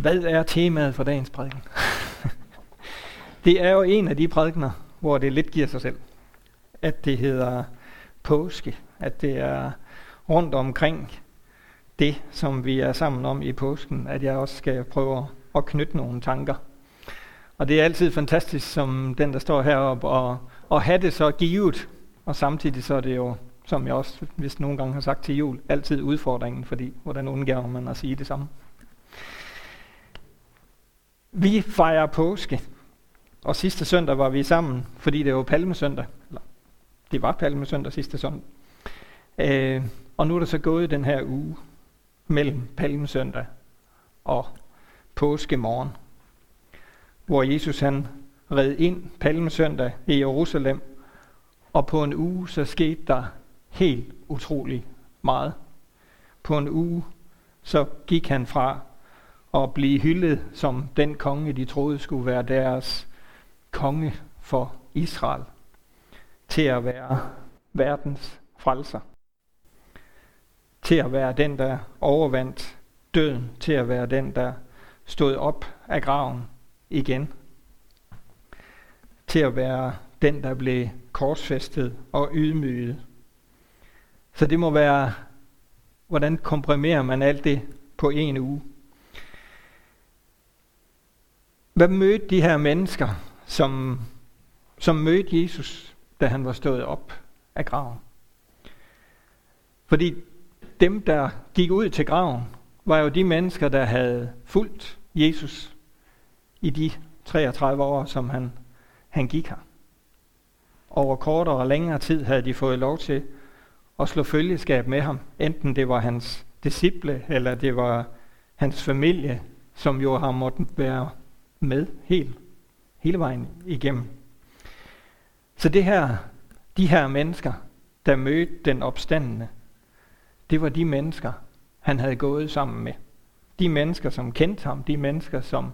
Hvad er temaet for dagens prædiken? det er jo en af de prædikener, hvor det lidt giver sig selv. At det hedder påske. At det er rundt omkring det, som vi er sammen om i påsken, at jeg også skal prøve at knytte nogle tanker. Og det er altid fantastisk, som den, der står heroppe, og, og have det så givet. Og samtidig så er det jo, som jeg også hvis nogle gange har sagt til jul, altid udfordringen, fordi hvordan undgår man at sige det samme. Vi fejrer påske, og sidste søndag var vi sammen, fordi det var palmesøndag. Eller, det var palmesøndag sidste søndag. Øh, og nu er der så gået den her uge mellem palmesøndag og påskemorgen, hvor Jesus han red ind palmesøndag i Jerusalem, og på en uge så skete der helt utrolig meget. På en uge så gik han fra og blive hyldet som den konge, de troede skulle være deres konge for Israel, til at være verdens frelser. Til at være den, der overvandt døden, til at være den, der stod op af graven igen. Til at være den, der blev korsfæstet og ydmyget. Så det må være, hvordan komprimerer man alt det på en uge? Hvad mødte de her mennesker, som, som mødte Jesus, da han var stået op af graven? Fordi dem, der gik ud til graven, var jo de mennesker, der havde fulgt Jesus i de 33 år, som han, han gik her. Over kortere og længere tid havde de fået lov til at slå følgeskab med ham, enten det var hans disciple, eller det var hans familie, som jo har måttet være med helt, hele vejen igennem. Så det her, de her mennesker, der mødte den opstandende, det var de mennesker, han havde gået sammen med. De mennesker, som kendte ham, de mennesker, som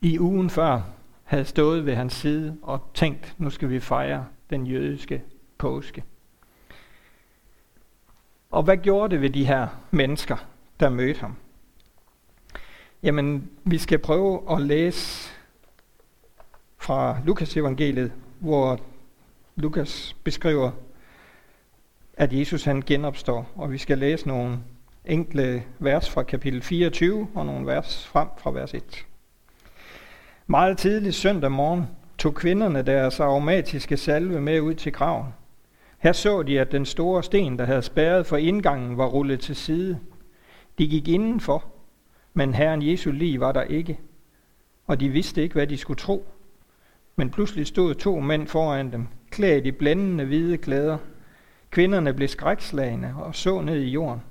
i ugen før havde stået ved hans side og tænkt, nu skal vi fejre den jødiske påske. Og hvad gjorde det ved de her mennesker, der mødte ham? Jamen, vi skal prøve at læse fra Lukas evangeliet, hvor Lukas beskriver, at Jesus han genopstår. Og vi skal læse nogle enkle vers fra kapitel 24 og nogle vers frem fra vers 1. Meget tidligt søndag morgen tog kvinderne deres aromatiske salve med ud til graven. Her så de, at den store sten, der havde spærret for indgangen, var rullet til side. De gik indenfor, men Herren Jesu lig var der ikke, og de vidste ikke, hvad de skulle tro. Men pludselig stod to mænd foran dem, klædt i blændende hvide klæder. Kvinderne blev skrækslagende og så ned i jorden.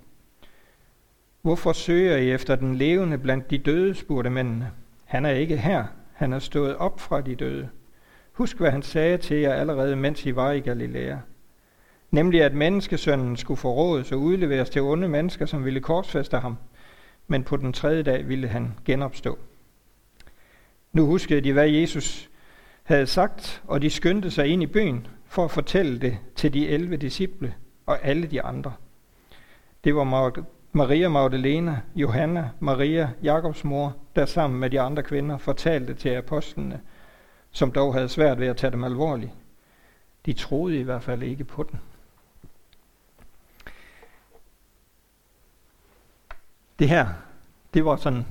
Hvorfor søger I efter den levende blandt de døde, spurgte mændene. Han er ikke her, han er stået op fra de døde. Husk, hvad han sagde til jer allerede, mens I var i Galilea. Nemlig, at menneskesønnen skulle forrådes og udleveres til onde mennesker, som ville korsfeste ham – men på den tredje dag ville han genopstå. Nu huskede de, hvad Jesus havde sagt, og de skyndte sig ind i byen for at fortælle det til de 11 disciple og alle de andre. Det var Maria Magdalena, Johanna, Maria, Jakobs mor, der sammen med de andre kvinder fortalte til apostlene, som dog havde svært ved at tage dem alvorligt. De troede i hvert fald ikke på den. Det her, det var sådan,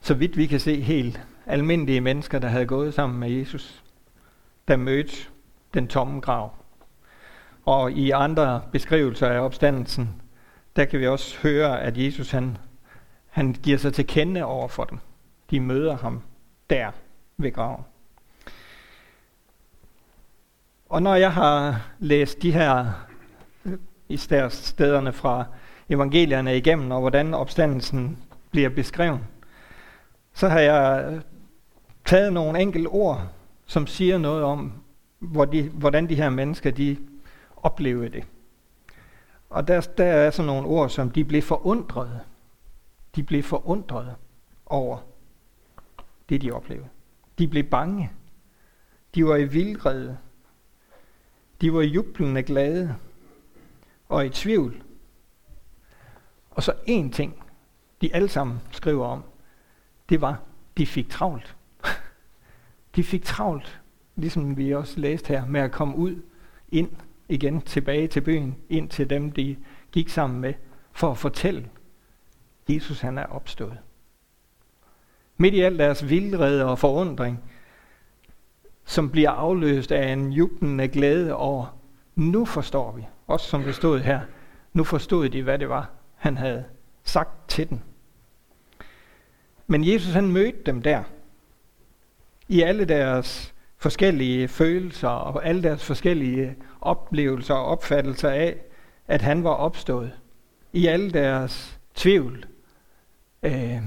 så vidt vi kan se, helt almindelige mennesker, der havde gået sammen med Jesus, der mødte den tomme grav. Og i andre beskrivelser af opstandelsen, der kan vi også høre, at Jesus han, han giver sig til kende over for dem. De møder ham der ved graven. Og når jeg har læst de her øh, i stederne fra evangelierne igennem, og hvordan opstandelsen bliver beskrevet, så har jeg taget nogle enkelte ord, som siger noget om, hvor de, hvordan de her mennesker de oplevede det. Og der, der er sådan nogle ord, som de blev forundrede. De blev forundrede over det, de oplevede. De blev bange. De var i vildrede. De var jublende glade og i tvivl og så én ting, de alle sammen skriver om, det var, de fik travlt. De fik travlt, ligesom vi også læste her, med at komme ud, ind igen, tilbage til byen, ind til dem, de gik sammen med, for at fortælle, Jesus han er opstået. Midt i al deres vildrede og forundring, som bliver afløst af en jublende glæde over, nu forstår vi, også som det stod her, nu forstod de, hvad det var, han havde sagt til dem. Men Jesus han mødte dem der, i alle deres forskellige følelser og alle deres forskellige oplevelser og opfattelser af, at han var opstået. I alle deres tvivl. Øh,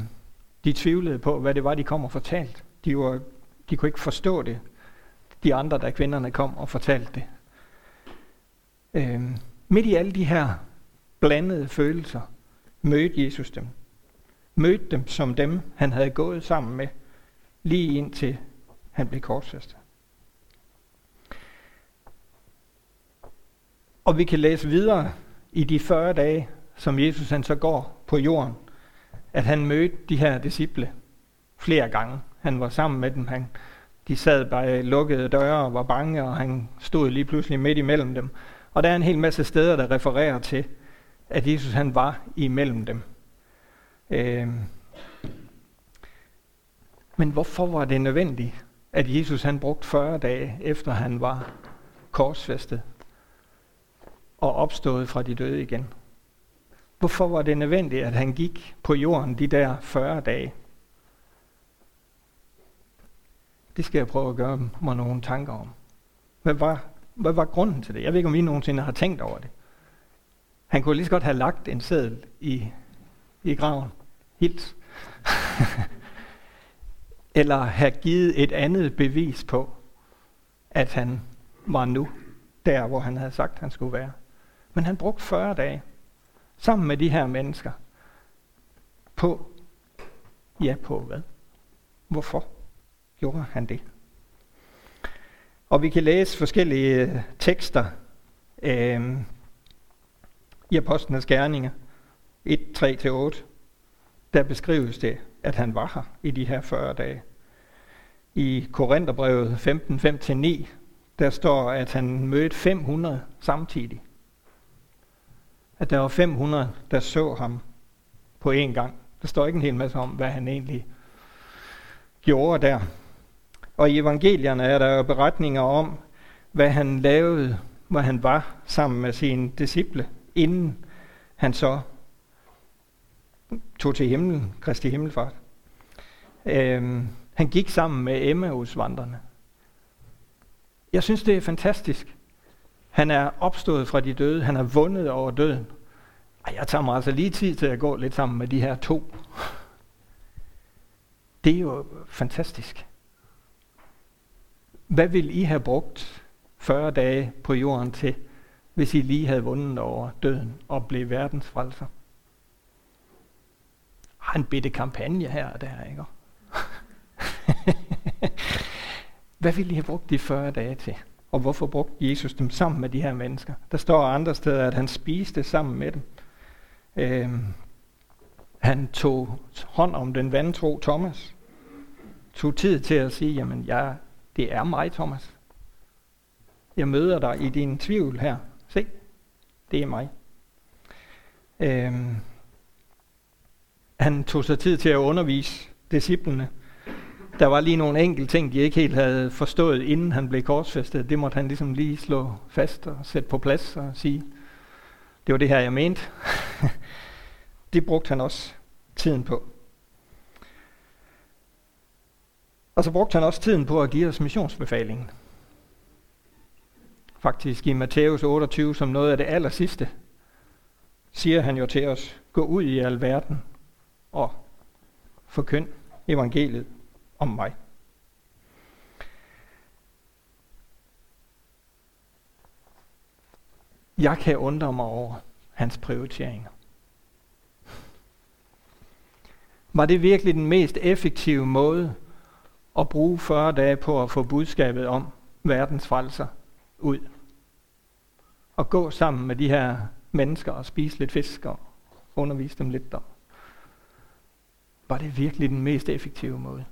de tvivlede på, hvad det var, de kom og fortalte. De, var, de kunne ikke forstå det. De andre, der kvinderne kom og fortalte det. Øh, midt i alle de her blandede følelser, mødte Jesus dem. Mødte dem som dem, han havde gået sammen med, lige indtil han blev korsfæstet. Og vi kan læse videre i de 40 dage, som Jesus han så går på jorden, at han mødte de her disciple flere gange. Han var sammen med dem. Han, de sad bag lukkede døre og var bange, og han stod lige pludselig midt imellem dem. Og der er en hel masse steder, der refererer til, at Jesus han var imellem dem. Øh, men hvorfor var det nødvendigt, at Jesus han brugte 40 dage efter han var korsfæstet og opstået fra de døde igen? Hvorfor var det nødvendigt, at han gik på jorden de der 40 dage? Det skal jeg prøve at gøre mig nogle tanker om. Hvad var, hvad var grunden til det? Jeg ved ikke, om I nogensinde har tænkt over det. Han kunne lige så godt have lagt en seddel i, i graven. Hils. Eller have givet et andet bevis på, at han var nu der, hvor han havde sagt, han skulle være. Men han brugte 40 dage sammen med de her mennesker på, ja på hvad? Hvorfor gjorde han det? Og vi kan læse forskellige tekster øh, i Apostlenes Gerninger 1, 3-8. Der beskrives det, at han var her i de her 40 dage. I Korintherbrevet 15, 5-9, der står, at han mødte 500 samtidig at der var 500, der så ham på én gang. Der står ikke en hel masse om, hvad han egentlig gjorde der. Og i evangelierne er der jo beretninger om, hvad han lavede, hvor han var sammen med sine disciple, inden han så tog til himlen, Kristi himmelfart. Øhm, han gik sammen med Emmaus-vandrene. Jeg synes, det er fantastisk, han er opstået fra de døde. Han har vundet over døden. Og jeg tager mig altså lige tid til at gå lidt sammen med de her to. Det er jo fantastisk. Hvad vil I have brugt 40 dage på jorden til, hvis I lige havde vundet over døden og blev verdens frelser? Har en bitte kampagne her og der, ikke? Hvad ville I have brugt de 40 dage til? Og hvorfor brugte Jesus dem sammen med de her mennesker? Der står andre steder, at han spiste sammen med dem. Øhm, han tog hånd om den vantro Thomas. Tog tid til at sige, jamen jeg, det er mig, Thomas. Jeg møder dig i din tvivl her. Det er mig. Øhm, han tog sig tid til at undervise disciplene der var lige nogle enkelte ting, de ikke helt havde forstået, inden han blev korsfæstet. Det måtte han ligesom lige slå fast og sætte på plads og sige, det var det her, jeg mente. det brugte han også tiden på. Og så brugte han også tiden på at give os missionsbefalingen. Faktisk i Matthæus 28, som noget af det aller sidste, siger han jo til os, gå ud i al verden og forkynd evangeliet om mig. Jeg kan undre mig over hans prioriteringer. Var det virkelig den mest effektive måde at bruge 40 dage på at få budskabet om verdens frelser ud? At gå sammen med de her mennesker og spise lidt fisk og undervise dem lidt der. Var det virkelig den mest effektive måde?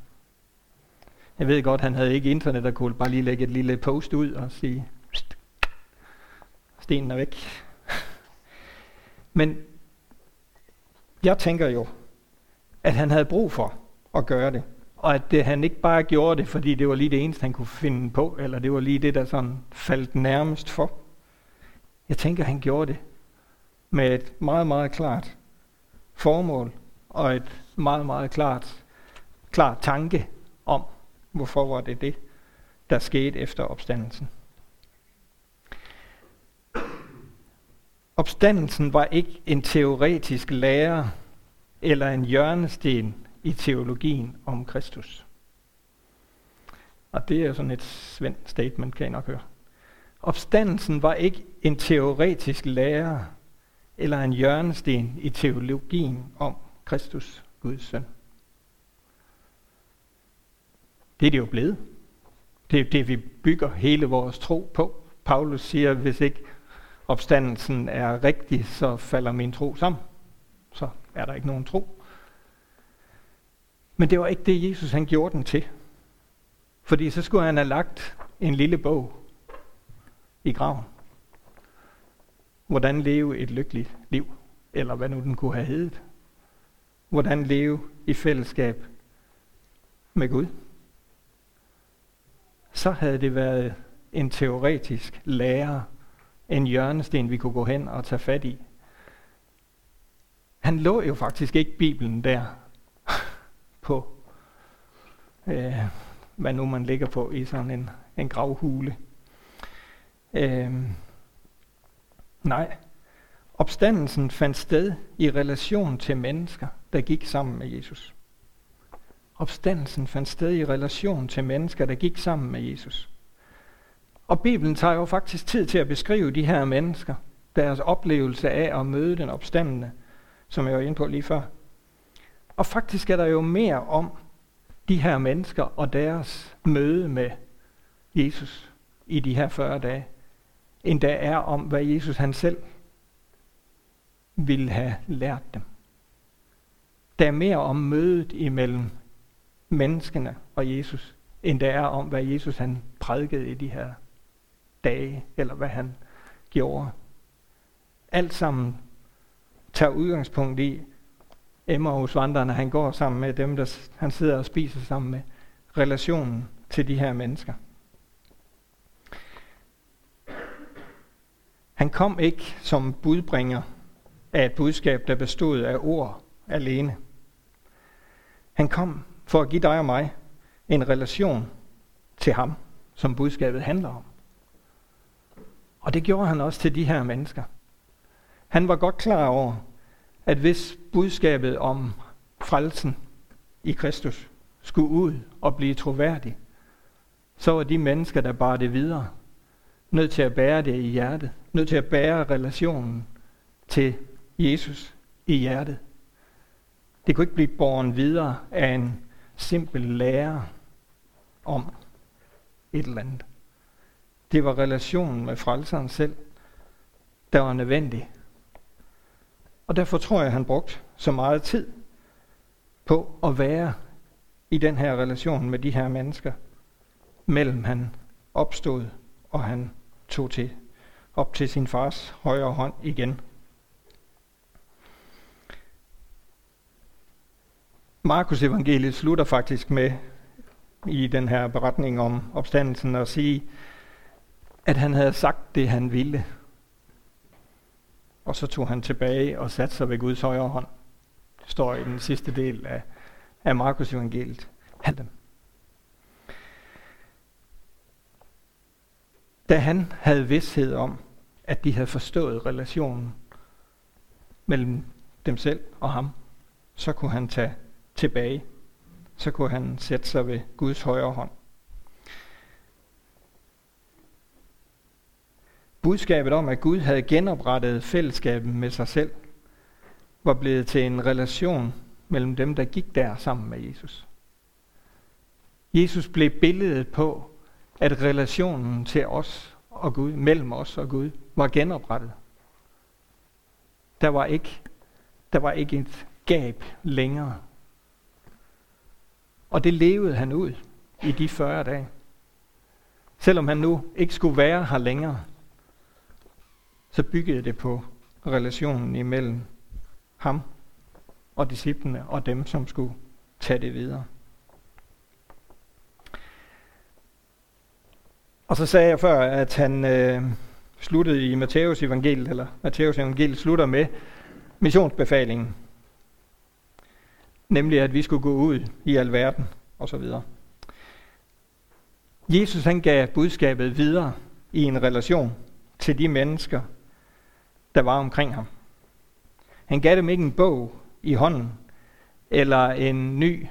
Jeg ved godt, han havde ikke internet og kunne bare lige lægge et lille post ud og sige, stenen er væk. Men jeg tænker jo, at han havde brug for at gøre det. Og at det, han ikke bare gjorde det, fordi det var lige det eneste, han kunne finde på, eller det var lige det, der sådan faldt nærmest for. Jeg tænker, han gjorde det med et meget, meget klart formål, og et meget, meget klart, klart tanke om, hvorfor var det det, der skete efter opstandelsen. Opstandelsen var ikke en teoretisk lære eller en hjørnesten i teologien om Kristus. Og det er sådan et svendt statement, kan I nok høre. Opstandelsen var ikke en teoretisk lære eller en hjørnesten i teologien om Kristus, Guds søn. Det er det jo blevet. Det er det, vi bygger hele vores tro på. Paulus siger, hvis ikke opstandelsen er rigtig, så falder min tro sammen. Så er der ikke nogen tro. Men det var ikke det, Jesus han gjorde den til. Fordi så skulle han have lagt en lille bog i graven. Hvordan leve et lykkeligt liv, eller hvad nu den kunne have heddet. Hvordan leve i fællesskab med Gud. Så havde det været en teoretisk lære, en hjørnesten, vi kunne gå hen og tage fat i. Han lå jo faktisk ikke Bibelen der på, øh, hvad nu man ligger på i sådan en, en gravhule. Øh, nej, opstandelsen fandt sted i relation til mennesker, der gik sammen med Jesus. Opstandelsen fandt sted i relation til mennesker, der gik sammen med Jesus. Og Bibelen tager jo faktisk tid til at beskrive de her mennesker, deres oplevelse af at møde den opstandende, som jeg var inde på lige før. Og faktisk er der jo mere om de her mennesker og deres møde med Jesus i de her 40 dage, end der er om, hvad Jesus han selv ville have lært dem. Der er mere om mødet imellem menneskene og Jesus, end der er om, hvad Jesus han prædikede i de her dage, eller hvad han gjorde. Alt sammen tager udgangspunkt i, Emmaus vandrene, han går sammen med dem, der han sidder og spiser sammen med, relationen til de her mennesker. Han kom ikke som budbringer af et budskab, der bestod af ord alene. Han kom for at give dig og mig en relation til ham, som budskabet handler om. Og det gjorde han også til de her mennesker. Han var godt klar over, at hvis budskabet om frelsen i Kristus skulle ud og blive troværdig, så var de mennesker, der bar det videre, nødt til at bære det i hjertet, nødt til at bære relationen til Jesus i hjertet. Det kunne ikke blive borgen videre af en simpel lære om et eller andet. Det var relationen med frelseren selv, der var nødvendig og derfor tror jeg, at han brugte så meget tid på at være i den her relation med de her mennesker, mellem han opstod og han tog til op til sin fars højre hånd igen. Markus evangeliet slutter faktisk med i den her beretning om opstandelsen at sige, at han havde sagt det, han ville. Og så tog han tilbage og satte sig ved Guds højre hånd. Det står i den sidste del af, af Markus evangeliet. Han Da han havde vidshed om, at de havde forstået relationen mellem dem selv og ham, så kunne han tage tilbage. Så kunne han sætte sig ved Guds højre hånd. Budskabet om, at Gud havde genoprettet fællesskabet med sig selv, var blevet til en relation mellem dem, der gik der sammen med Jesus. Jesus blev billedet på, at relationen til os og Gud, mellem os og Gud, var genoprettet. Der var ikke, der var ikke et gab længere Og det levede han ud i de 40 dage. Selvom han nu ikke skulle være her længere, så byggede det på relationen imellem ham og disciplene og dem, som skulle tage det videre. Og så sagde jeg før, at han øh, sluttede i Matteus evangeliet, eller Matteus evangeliet slutter med missionsbefalingen. Nemlig at vi skulle gå ud i alverden og så videre. Jesus han gav budskabet videre i en relation til de mennesker, der var omkring ham. Han gav dem ikke en bog i hånden, eller en ny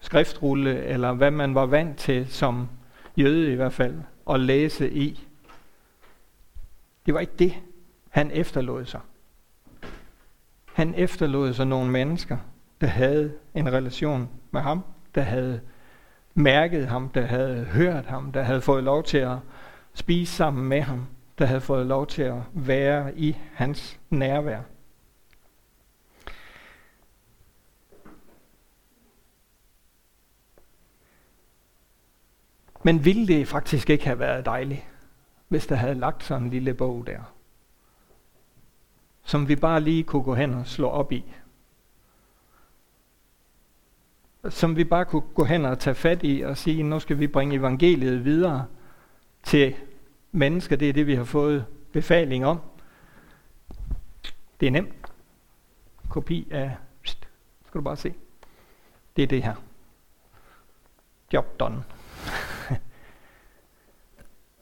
skriftrulle, eller hvad man var vant til som jøde i hvert fald, at læse i. Det var ikke det, han efterlod sig. Han efterlod sig nogle mennesker, der havde en relation med ham, der havde mærket ham, der havde hørt ham, der havde fået lov til at spise sammen med ham, der havde fået lov til at være i hans nærvær. Men ville det faktisk ikke have været dejligt, hvis der havde lagt sådan en lille bog der, som vi bare lige kunne gå hen og slå op i? Som vi bare kunne gå hen og tage fat i og sige, nu skal vi bringe evangeliet videre til mennesker. Det er det, vi har fået befaling om. Det er nemt. Kopi af, pst, skal du bare se. Det er det her. Job done.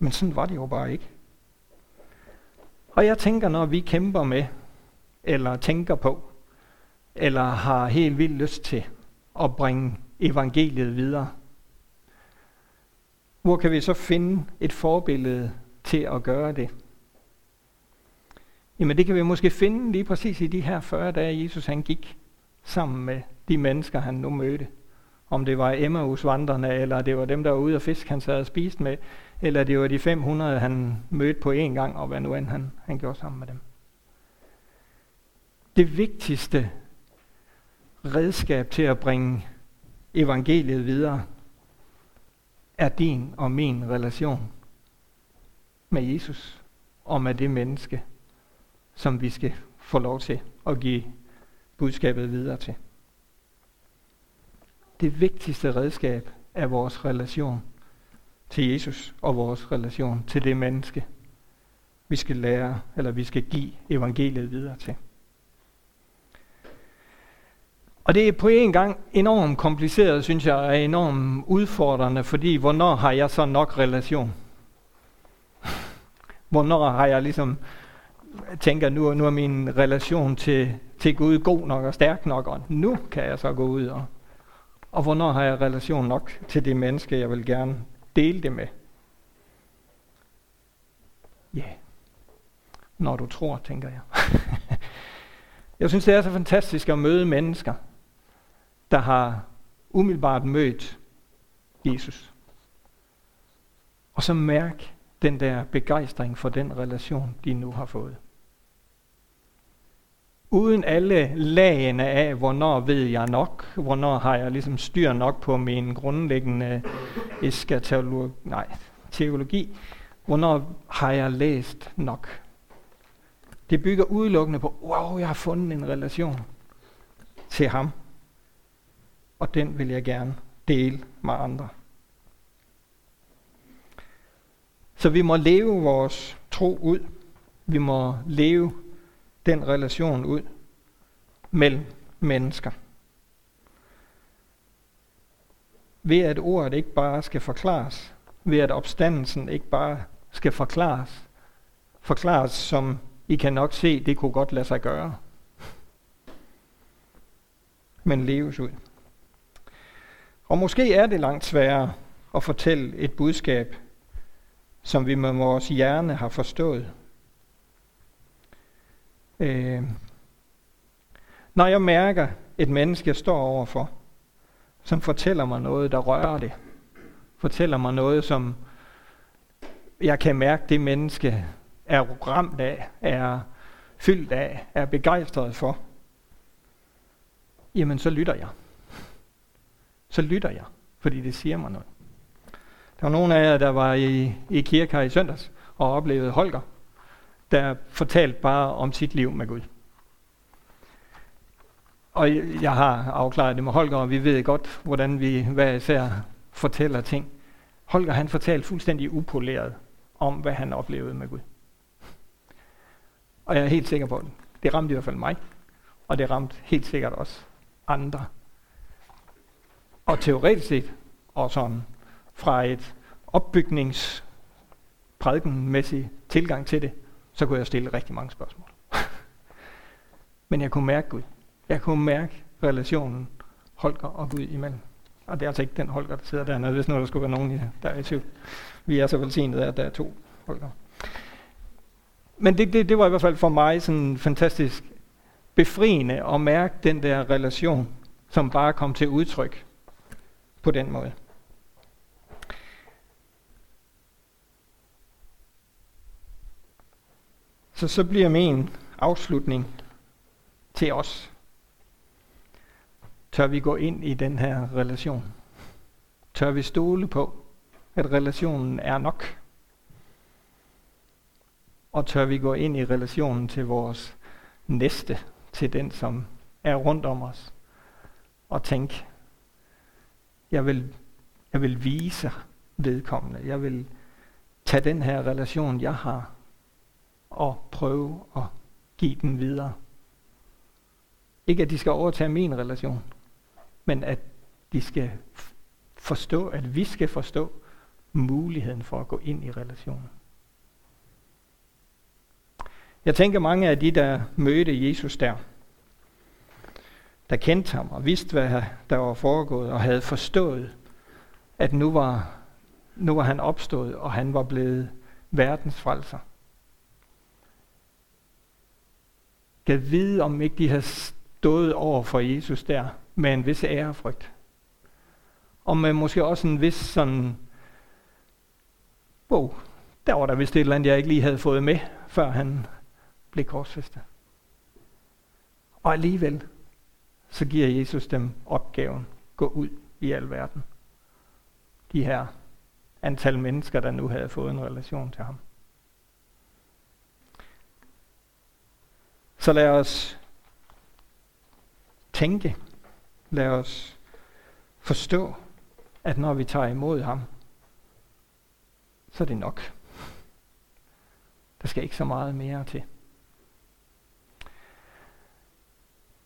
Men sådan var det jo bare ikke. Og jeg tænker, når vi kæmper med, eller tænker på, eller har helt vildt lyst til at bringe evangeliet videre, hvor kan vi så finde et forbillede til at gøre det? Jamen det kan vi måske finde lige præcis i de her 40 dage, Jesus han gik sammen med de mennesker, han nu mødte. Om det var Emmaus vandrene, eller det var dem, der var ude og fisk, han sad og spiste med, eller det var de 500, han mødte på én gang, og hvad nu end han, han gjorde sammen med dem. Det vigtigste redskab til at bringe evangeliet videre, er din og min relation med Jesus og med det menneske, som vi skal få lov til at give budskabet videre til. Det vigtigste redskab er vores relation til Jesus og vores relation til det menneske, vi skal lære, eller vi skal give evangeliet videre til. Og det er på en gang enormt kompliceret, synes jeg, og enormt udfordrende, fordi hvornår har jeg så nok relation? Hvornår har jeg ligesom, tænker nu, nu er min relation til, til Gud god nok og stærk nok, og nu kan jeg så gå ud og, og hvornår har jeg relation nok til det menneske, jeg vil gerne dele det med? Ja, yeah. når du tror, tænker jeg. jeg synes, det er så fantastisk at møde mennesker, der har umiddelbart mødt Jesus. Og så mærk den der begejstring for den relation, de nu har fået. Uden alle lagene af, hvornår ved jeg nok, hvornår har jeg ligesom styr nok på min grundlæggende eskatologi, nej, teologi, hvornår har jeg læst nok. Det bygger udelukkende på, wow, jeg har fundet en relation til ham og den vil jeg gerne dele med andre. Så vi må leve vores tro ud. Vi må leve den relation ud mellem mennesker. Ved at ordet ikke bare skal forklares, ved at opstandelsen ikke bare skal forklares, forklares som I kan nok se, det kunne godt lade sig gøre, men leves ud. Og måske er det langt sværere at fortælle et budskab, som vi med vores hjerne har forstået. Øh, når jeg mærker et menneske, jeg står overfor, som fortæller mig noget, der rører det, fortæller mig noget, som jeg kan mærke, det menneske er ramt af, er fyldt af, er begejstret for, jamen så lytter jeg så lytter jeg. fordi det siger mig noget. Der var nogle af jer, der var i, i kirke her i søndags og oplevede Holger, der fortalte bare om sit liv med Gud. Og jeg har afklaret det med Holger, og vi ved godt, hvordan vi hver især fortæller ting. Holger han fortalte fuldstændig upoleret om, hvad han oplevede med Gud. Og jeg er helt sikker på, det. det ramte i hvert fald mig, og det ramte helt sikkert også andre. Og teoretisk set, og sådan fra et opbygnings prædikenmæssig tilgang til det, så kunne jeg stille rigtig mange spørgsmål. Men jeg kunne mærke Gud. Jeg kunne mærke relationen Holger og Gud imellem. Og det er altså ikke den Holger, der sidder dernede, hvis nu der skulle være nogen, der er i tvivl. Vi er så velsignede, at der er to Holger. Men det, det, det var i hvert fald for mig sådan fantastisk befriende at mærke den der relation, som bare kom til udtryk på den måde. Så så bliver min afslutning til os. Tør vi gå ind i den her relation? Tør vi stole på, at relationen er nok? Og tør vi gå ind i relationen til vores næste, til den, som er rundt om os, og tænke, jeg vil, jeg vil vise vedkommende, jeg vil tage den her relation, jeg har, og prøve at give den videre. Ikke at de skal overtage min relation, men at de skal forstå, at vi skal forstå muligheden for at gå ind i relationen. Jeg tænker mange af de, der mødte Jesus der, der kendte ham og vidste, hvad der var foregået, og havde forstået, at nu var, nu var han opstået, og han var blevet verdens frelser. Kan vide, om ikke de havde stået over for Jesus der med en vis ærefrygt. Og med måske også en vis sådan, wow, der var der vist et eller andet, jeg ikke lige havde fået med, før han blev korsfæstet. Og alligevel, så giver Jesus dem opgaven, gå ud i al verden. De her antal mennesker, der nu havde fået en relation til ham. Så lad os tænke, lad os forstå, at når vi tager imod ham, så er det nok. Der skal ikke så meget mere til.